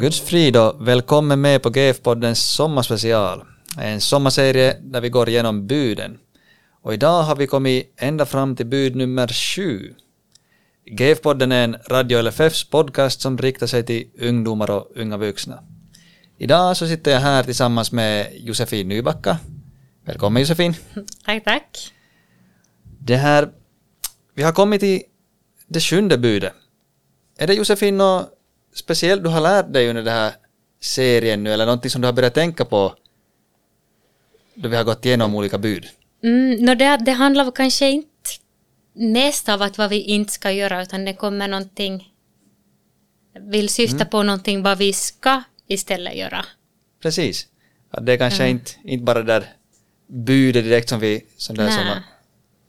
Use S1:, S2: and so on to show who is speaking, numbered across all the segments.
S1: Guds frid och välkommen med på GF-poddens sommarspecial. En sommarserie där vi går igenom buden. Och idag har vi kommit ända fram till bud nummer sju. GF-podden är en Radio LFFs podcast som riktar sig till ungdomar och unga vuxna. Idag så sitter jag här tillsammans med Josefin Nybacka. Välkommen Josefin.
S2: Tack, tack.
S1: Det här, vi har kommit till det sjunde budet. Är det Josefin något speciellt du har lärt dig under den här serien nu eller någonting som du har börjat tänka på då vi har gått igenom olika bud?
S2: Mm, no det, det handlar kanske inte mest av att vad vi inte ska göra utan det kommer någonting vill syfta mm. på någonting vad vi ska istället göra.
S1: Precis. Ja, det är kanske mm. inte, inte bara det där budet direkt som vi som, där som,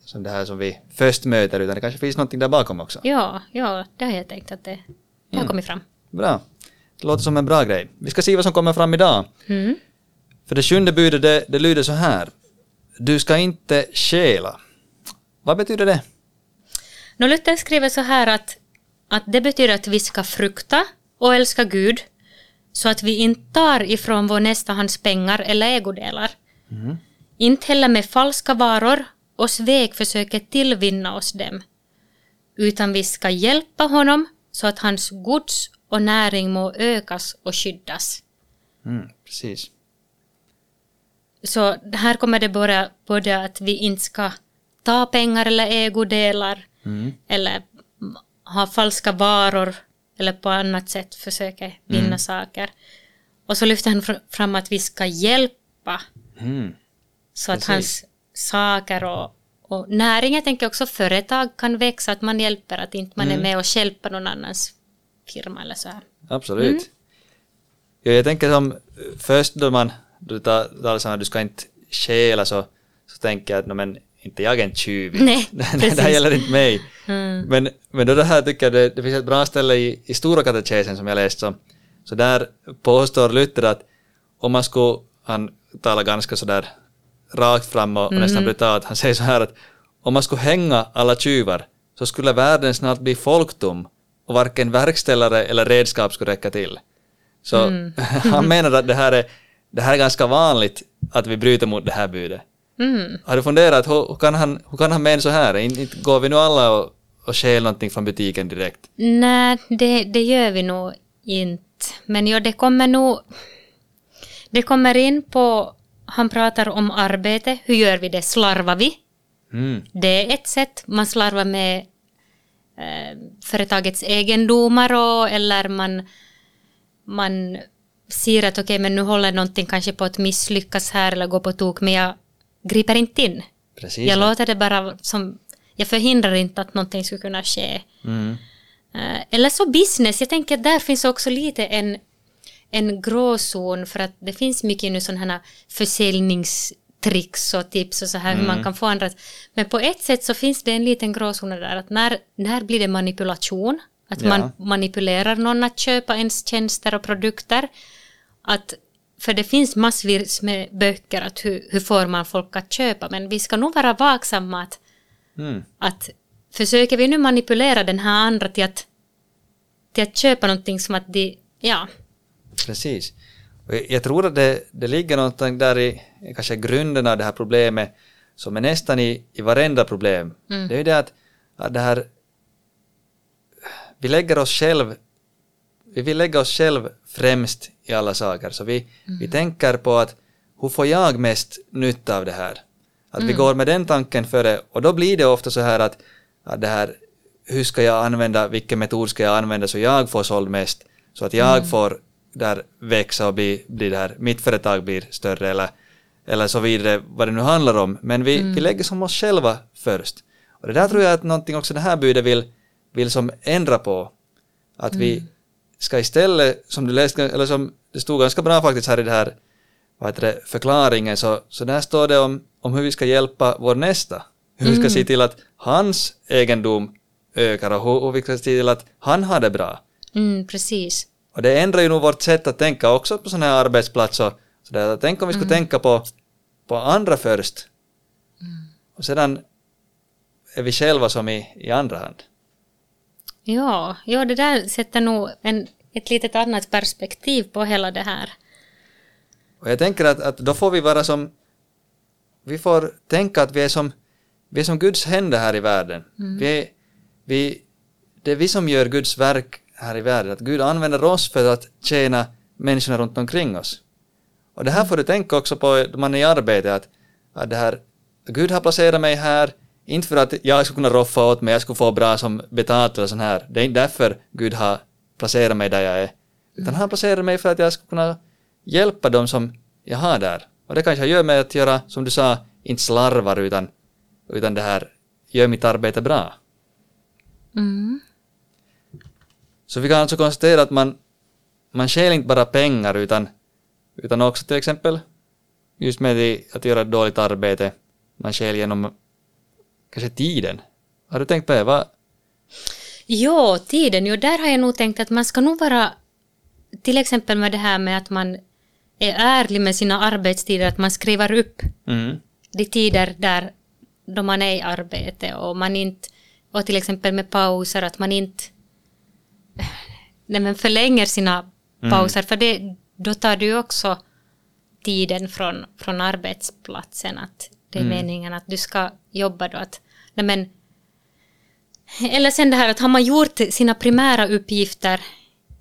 S1: som det här som vi först möter utan det kanske finns någonting där bakom också.
S2: Ja, ja det har jag tänkt att det, det har mm. kommit fram.
S1: Bra. Det låter som en bra grej. Vi ska se vad som kommer fram idag. Mm. För det sjunde budet det, det lyder så här. Du ska inte stjäla. Vad betyder det?
S2: Nå, Luther skriver så här att, att det betyder att vi ska frukta och älska Gud så att vi inte tar ifrån vår nästa hans pengar eller ägodelar. Mm. Inte heller med falska varor och svek försöker tillvinna oss dem. Utan vi ska hjälpa honom så att hans gods och näring må ökas och skyddas.
S1: Mm, precis.
S2: Så här kommer det bara både att vi inte ska ta pengar eller ägodelar mm. eller ha falska varor eller på annat sätt försöka vinna mm. saker. Och så lyfter han fram att vi ska hjälpa mm. så att hans saker och, och näring, jag tänker också företag kan växa, att man hjälper, att inte man är mm. med och hjälper någon annans firma eller så här.
S1: Absolut. Mm. Ja, jag tänker som först då man då du talar om att du ska inte stjäla så, så tänker jag att no, men inte jag är en tjuv.
S2: Nej,
S1: det här gäller inte mig. Mm. Men, men då det här tycker jag det, det finns ett bra ställe i, i Stora katekesen som jag läst så, så där påstår Luther att om man skulle, han talar ganska sådär rakt fram och, och mm. nästan brutalt, han säger så här att om man skulle hänga alla tjuvar så skulle världen snart bli folktom och varken verkställare eller redskap skulle räcka till. Så mm. han menar att det här, är, det här är ganska vanligt att vi bryter mot det här budet. Mm. Har du funderat, hur, hur, kan han, hur kan han mena så här? Inte går vi nu alla och, och stjäl någonting från butiken direkt?
S2: Nej, det, det gör vi nog inte. Men ja, det kommer nog... Det kommer in på... Han pratar om arbete. Hur gör vi det? Slarvar vi? Mm. Det är ett sätt. Man slarvar med eh, företagets egendomar och, eller man, man ser att okej, okay, men nu håller någonting kanske på att misslyckas här eller gå på tok, men jag griper inte in.
S1: Precis.
S2: Jag låter det bara som, jag förhindrar inte att någonting skulle kunna ske. Mm. Uh, eller så business, jag tänker att där finns också lite en, en gråzon för att det finns mycket nu sådana här försäljningstricks och tips och så här mm. hur man mm. kan få andra. Men på ett sätt så finns det en liten gråzon där att när, när blir det manipulation? Att ja. man manipulerar någon att köpa ens tjänster och produkter. Att för det finns massvis med böcker att hur, hur får man folk att köpa, men vi ska nog vara vaksamma att, mm. att försöker vi nu manipulera den här andra till att, till att köpa någonting som att de, ja.
S1: Precis. Jag tror att det, det ligger någonting där i kanske grunden av det här problemet som är nästan i, i varenda problem. Mm. Det är ju det att, att det här vi lägger oss själv vi vill lägga oss själv främst i alla saker. Så vi, mm. vi tänker på att hur får jag mest nytta av det här? Att mm. vi går med den tanken före och då blir det ofta så här att, att det här hur ska jag använda, vilken metod ska jag använda så jag får såld mest? Så att jag mm. får där växa och bli, bli det här, mitt företag blir större eller, eller så vidare, vad det nu handlar om. Men vi, mm. vi lägger som oss själva först. Och det där tror jag att någonting också det här budet vill, vill som ändra på. Att vi, mm ska istället, som du läste, eller som det stod ganska bra faktiskt här i det här vad heter det, förklaringen, så, så där står det om, om hur vi ska hjälpa vår nästa. Hur mm. vi ska mm. se till att hans egendom ökar och hur, hur vi ska se till att han har det bra.
S2: Mm, precis.
S1: Och det ändrar ju nog vårt sätt att tänka också på sådana här arbetsplatser. Så där, tänk om vi skulle mm. tänka på, på andra först. Mm. Och sedan är vi själva som i, i andra hand.
S2: Ja, ja, det där sätter nog en ett litet annat perspektiv på hela det här.
S1: Och jag tänker att, att då får vi vara som... Vi får tänka att vi är som, vi är som Guds händer här i världen. Vi är, vi, det är vi som gör Guds verk här i världen. Att Gud använder oss för att tjäna människorna runt omkring oss. Och det här får du tänka också på då man är i arbete. Att, att det här, Gud har placerat mig här, inte för att jag ska kunna roffa åt mig, jag ska få bra som betalt eller sånt här. Det är inte därför Gud har placerat mig där jag är. Utan han har placerat mig för att jag ska kunna hjälpa dem som jag har där. Och det kanske gör med att göra, som du sa, inte slarvar utan, utan det här, gör mitt arbete bra.
S2: Mm.
S1: Så vi kan alltså konstatera att man, man inte bara pengar utan, utan också till exempel just med att göra ett dåligt arbete, man stjäl genom kanske tiden. Har du tänkt på det? Vad,
S2: Jo, tiden, jo, där har jag nog tänkt att man ska nog vara, till exempel med det här med att man är ärlig med sina arbetstider, att man skriver upp
S1: mm,
S2: de tider där då man är i arbete och man inte, och till exempel med pauser, att man inte nej men förlänger sina pauser, för det, då tar du också tiden från, från arbetsplatsen, att det är meningen att du ska jobba då, att, nej men, eller sen det här att har man gjort sina primära uppgifter,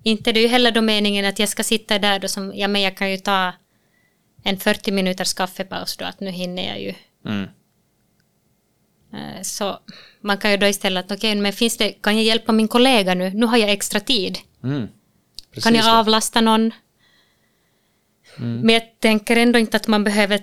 S2: inte det är ju heller då meningen att jag ska sitta där då som, ja men jag kan ju ta en 40 minuters kaffepaus då, att nu hinner jag ju
S1: mm,
S2: Eh, Så man kan ju då istället, att okej, men finns det, kan jag hjälpa min kollega nu? Nu har jag extra tid.
S1: mm.
S2: Kan jag avlasta någon? Men jag tänker ändå inte att man behöver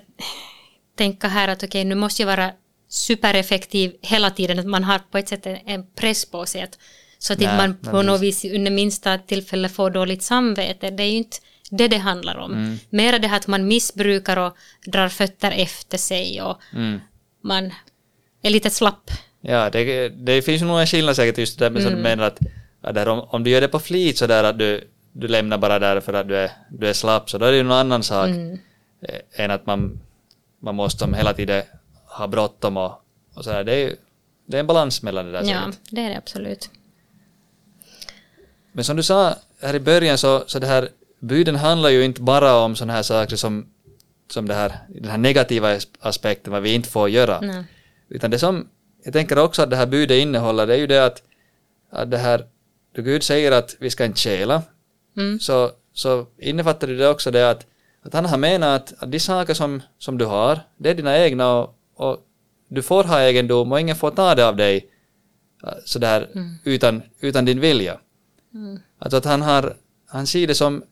S2: tänka här att okej, nu måste jag vara supereffektiv hela tiden, att man har på ett sätt en- press på sig, att, så att
S1: Nej,
S2: man på något vis under minsta tillfälle får dåligt samvete. Det är ju inte det det handlar om.
S1: Mm.
S2: Mera det här att man missbrukar och drar fötter efter sig och
S1: Mm.
S2: man är lite slapp.
S1: Ja, det, det finns nog en skillnad säkert just där med som du menar att, att där, om, om du gör det på flit så där att du, du lämnar bara där för att du är, du är slapp så då är det ju någon annan sak eh, än att man, man måste hela tiden ha bråttom och, och så där. Det är det är en balans mellan det där
S2: Ja,
S1: säkert.
S2: det är det absolut.
S1: Men som du sa här i början så, så det här buden handlar ju inte bara om sådana här saker som, som det här, den här negativa as- aspekten, vad vi inte får göra.
S2: Nej.
S1: Utan det som jag tänker också att det här budet innehåller, det är ju det att, att det här, då Gud säger att vi ska inte stjäla,
S2: Mm.
S1: så, så innefattar det också det att, att han har menat att, att de saker som, som du har, det är dina egna och, och du får ha egendom och ingen får ta det av dig äh, sådär utan, utan din vilja. Alltså att han har, han ser det som,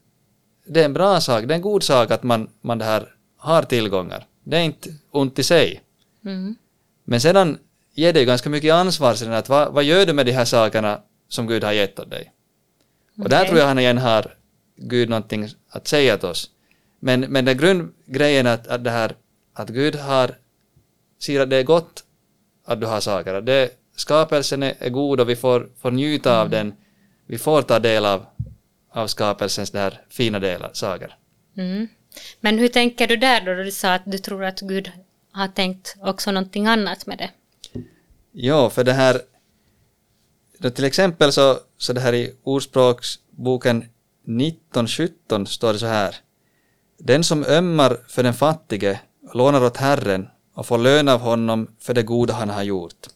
S1: det är en bra sak, det är en god sak att man, man det här har tillgångar. Det är inte ont i sig.
S2: Mm.
S1: Men sedan ger det ju ganska mycket ansvar sedan att vad, vad gör du med de här sakerna som Gud har gett åt dig? Och där
S2: Okej.
S1: tror jag han igen har Gud någonting att säga till oss. Men, men den grundgrejen att, att det här att Gud har ser att det är gott att du har saker. Att det, skapelsen är, är god och vi får, får njuta av den. Vi får ta del av, av skapelsens det här fina delar, saker.
S2: Mm. Men hur tänker du där då, du sa att du tror att Gud har tänkt också någonting annat med det?
S1: Jo, för det här... Då till exempel så, så det här i Ordspråksboken 19.17 står det så här. Den som ömmar för den fattige lånar åt Herren och får lön av honom för det goda han har gjort.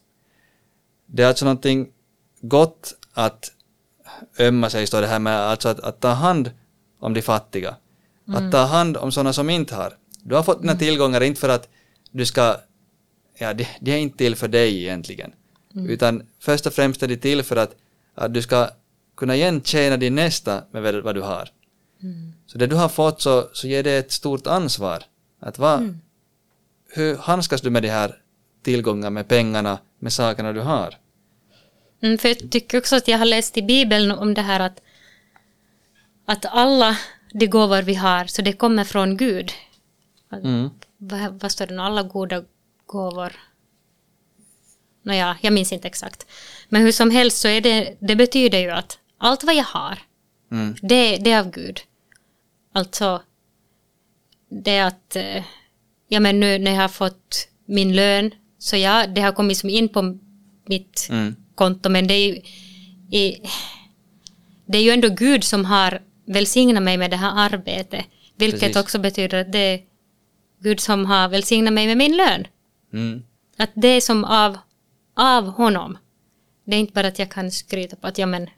S1: Det är alltså någonting gott att ömma sig, står det här med, alltså att, att ta hand om de fattiga. Att ta hand om sådana som inte har. Du har fått dina tillgångar inte för att du ska ja, det, det är inte till för dig egentligen. Utan först och främst är det till för att, att du ska kunna igen tjäna din nästa med vad, du har. Så det du har fått så, så ger det ett stort ansvar. Att vad, Hur handskas du med de här tillgångarna, med pengarna, med sakerna du har?
S2: Mm, för jag tycker också att jag har läst i Bibeln om det här att, att alla de gåvor vi har, så det kommer från Gud.
S1: Mm.
S2: Vad, vad står det nu? Alla goda gåvor. Nåja, jag minns inte exakt. Men hur som helst så är det, det betyder ju att allt vad jag har,
S1: Mm.
S2: det, det är av Gud. Alltså, det är att, eh, ja men nu när jag har fått min lön, så ja, det har kommit som in på mitt
S1: Mm.
S2: konto, men det är ju, det är ju ändå Gud som har välsignat mig med det här arbetet. Vilket
S1: Precis.
S2: också betyder att det är Gud som har välsignat mig med min lön.
S1: Mm.
S2: Att det är som av, av honom. Det är inte bara att jag kan skryta på att ja men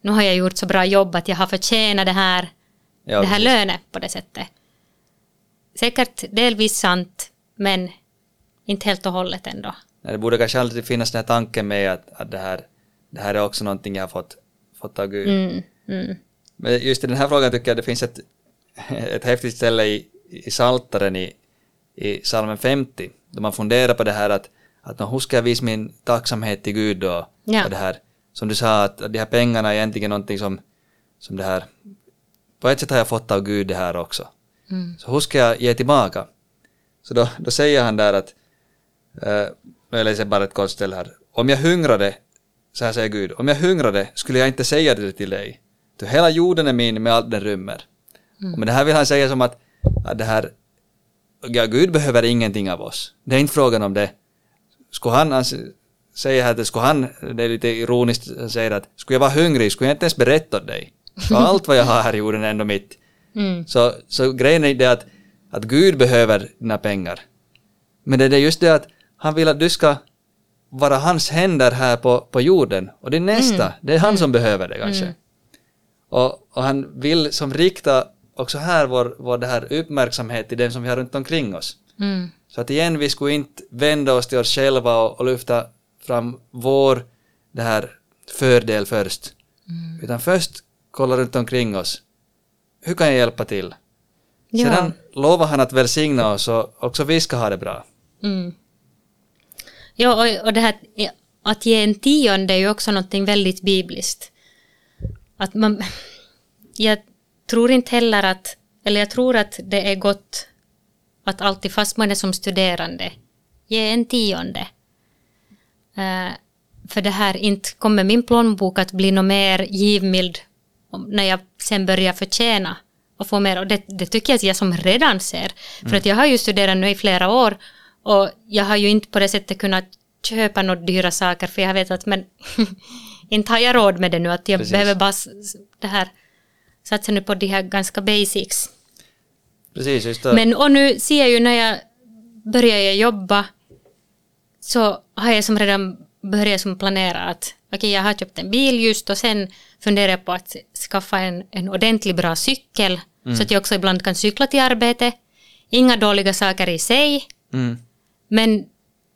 S2: nu har jag gjort så bra jobb att jag har förtjänat det här,
S1: Ja,
S2: det här
S1: precis.
S2: lönet på det sättet. Säkert delvis sant, men inte helt och hållet ändå.
S1: Det borde kanske alltid finnas den här tanken med att, att det, här, det här är också någonting jag har fått, fått av Gud.
S2: Mm, mm,
S1: Men just i den här frågan tycker jag det finns ett, ett häftigt ställe i, i Saltaren i, i psalmen 50, där man funderar på det här att, att hur ska jag visa min tacksamhet till Gud då?
S2: Ja.
S1: Och det här, som du sa, att, de här pengarna är egentligen någonting som, som det här, på ett sätt har jag fått av Gud det här också.
S2: mm,
S1: Så hur ska jag ge tillbaka? Så då, då säger han där att, eh, jag läser bara ett kort ställe här, om jag hungrade, så här säger Gud, om jag hungrade skulle jag inte säga det till dig. Ty hela jorden är min med allt den rymmer. Och med det här vill han säga som att, att det här, ja, Gud behöver ingenting av oss. Det är inte frågan om det. Skulle han, han säger här att skulle han, det är lite ironiskt, han säger att skulle jag vara hungrig skulle jag inte ens berätta åt dig. För allt vad jag har här i jorden är ändå mitt.
S2: mm,
S1: Så, så grejen är det att, att Gud behöver dina pengar. Men det är just det att han vill att du ska vara hans händer här på, på jorden. Och din nästa, det är han som behöver det kanske. Och, och han vill som rikta också här vår, vår det här uppmärksamhet till den som vi har runt omkring oss.
S2: mm,
S1: Så att igen, vi skulle inte vända oss till oss själva och, och lyfta fram vår det här fördel först. Utan först kolla runt omkring oss. Hur kan jag hjälpa till?
S2: Ja.
S1: Sedan lovar han att välsigna oss och också vi ska ha det bra.
S2: mm. Ja, och, och det här att ge en tionde är ju också någonting väldigt bibliskt. Att man, jag tror inte heller att, eller jag tror att det är gott att alltid, fast man är som studerande, ge en tionde. Eh, för det här, inte kommer min plånbok att bli något mer givmild när jag sen börjar förtjäna och få mer. Och det, det tycker jag att jag som redan ser. För att jag har ju studerat nu i flera år och jag har ju inte på det sättet kunnat köpa några dyra saker för jag vet att men inte har jag råd med det nu att jag
S1: Precis.
S2: behöver bara det här satsa nu på de här ganska basics.
S1: Precis, just det.
S2: Men och nu ser jag ju när jag börjar jobba så har jag som redan börjat som planera att okej, jag har köpt en bil just och sen funderar jag på att skaffa en, en ordentlig bra cykel så att jag också ibland kan cykla till arbetet. Inga dåliga saker i sig,
S1: Mm.
S2: men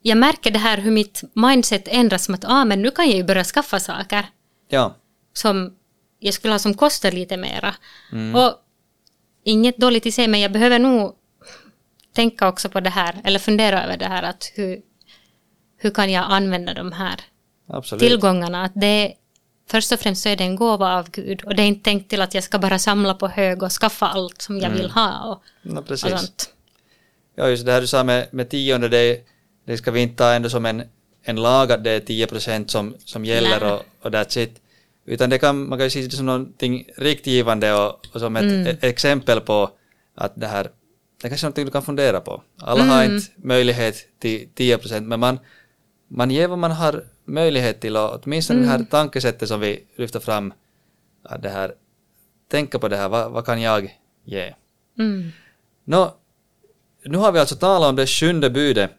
S2: jag märker det här hur mitt mindset ändras som att ah, men nu kan jag ju börja skaffa saker
S1: Ja,
S2: som jag skulle ha som kostar lite mera. Och inget dåligt i sig, men jag behöver nog tänka också på det här, eller fundera över det här att hur, hur kan jag använda de här
S1: absolut.
S2: tillgångarna? Att det först och främst så är det en gåva av Gud och det är inte tänkt till att jag ska bara samla på hög och skaffa allt som jag vill ha och,
S1: Ja,
S2: och
S1: precis.
S2: sånt.
S1: Ja, just det här du sa med, med tionde, det, det ska vi inte ta ändå som en, en lag att det är 10 procent som, som gäller
S2: Nej.
S1: och, och that's it. Utan det kan, man kan ju se det som någonting riktgivande och, och som ett, ett exempel på att det här, det är kanske är någonting du kan fundera på. Alla har inte möjlighet till 10 procent, men man, man ger vad man har möjlighet till och åtminstone det här tankesättet som vi lyfter fram, att det här, tänka på det här, vad, vad kan jag ge?
S2: Mm.
S1: Nå, nu har vi alltså talat om det sjunde budet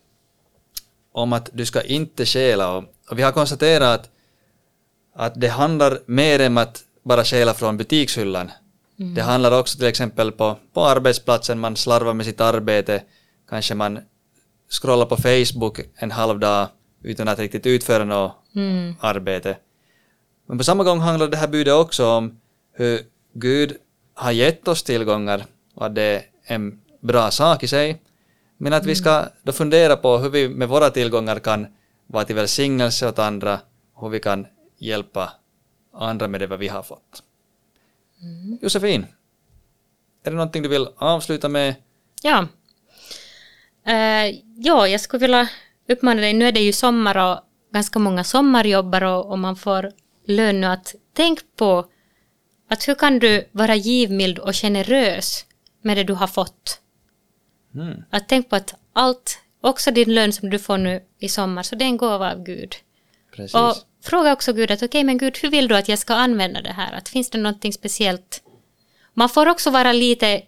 S1: om att du ska inte stjäla och, och vi har konstaterat att, att det handlar mer än att bara stjäla från butikshyllan. Det handlar också till exempel på, på arbetsplatsen, man slarvar med sitt arbete, kanske man scrollar på Facebook en halv dag utan att riktigt utföra något
S2: Mm.
S1: arbete. Men på samma gång handlar det här budet också om hur Gud har gett oss tillgångar och att det är en bra sak i sig. Men att vi ska då fundera på hur vi med våra tillgångar kan vara till välsignelse åt andra hur vi kan hjälpa andra med det vad vi har fått. Josefin, är det någonting du vill avsluta med?
S2: Ja. Eh, ja, jag skulle vilja uppmana dig, nu är det ju sommar och ganska många sommarjobbar och, och man får lön nu att tänk på att hur kan du vara givmild och generös med det du har fått.
S1: Mm.
S2: Att tänk på att allt, också din lön som du får nu i sommar, så det är en gåva av Gud.
S1: Precis.
S2: Och fråga också Gud att okej, okay, men Gud, hur vill du att jag ska använda det här? Att finns det någonting speciellt? Man får också vara lite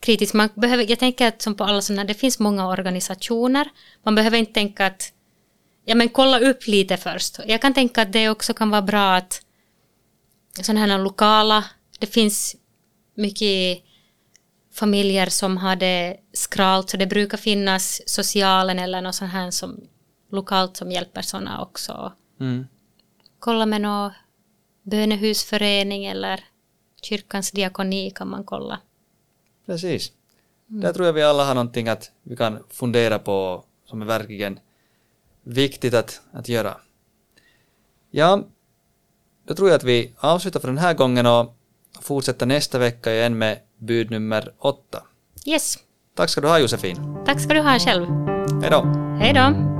S2: kritisk. Man behöver, jag tänker att som på alla sådana, det finns många organisationer. Man behöver inte tänka att, ja men kolla upp lite först. Jag kan tänka att det också kan vara bra att sådana här lokala, det finns mycket familjer som har det skralt, så det brukar finnas socialen eller något sånt här som lokalt som hjälper sådana också. Mm. Kolla med någon bönehusförening eller kyrkans diakoni kan man kolla.
S1: Precis. Mm. Där tror jag vi alla har någonting att vi kan fundera på som är verkligen viktigt att, att göra. Ja, då tror jag att vi avslutar för den här gången och fortsätter nästa vecka igen med bud nummer åtta.
S2: Yes.
S1: Tack ska du ha Josefin.
S2: Tack ska du ha själv.
S1: Hej då.
S2: Hej då.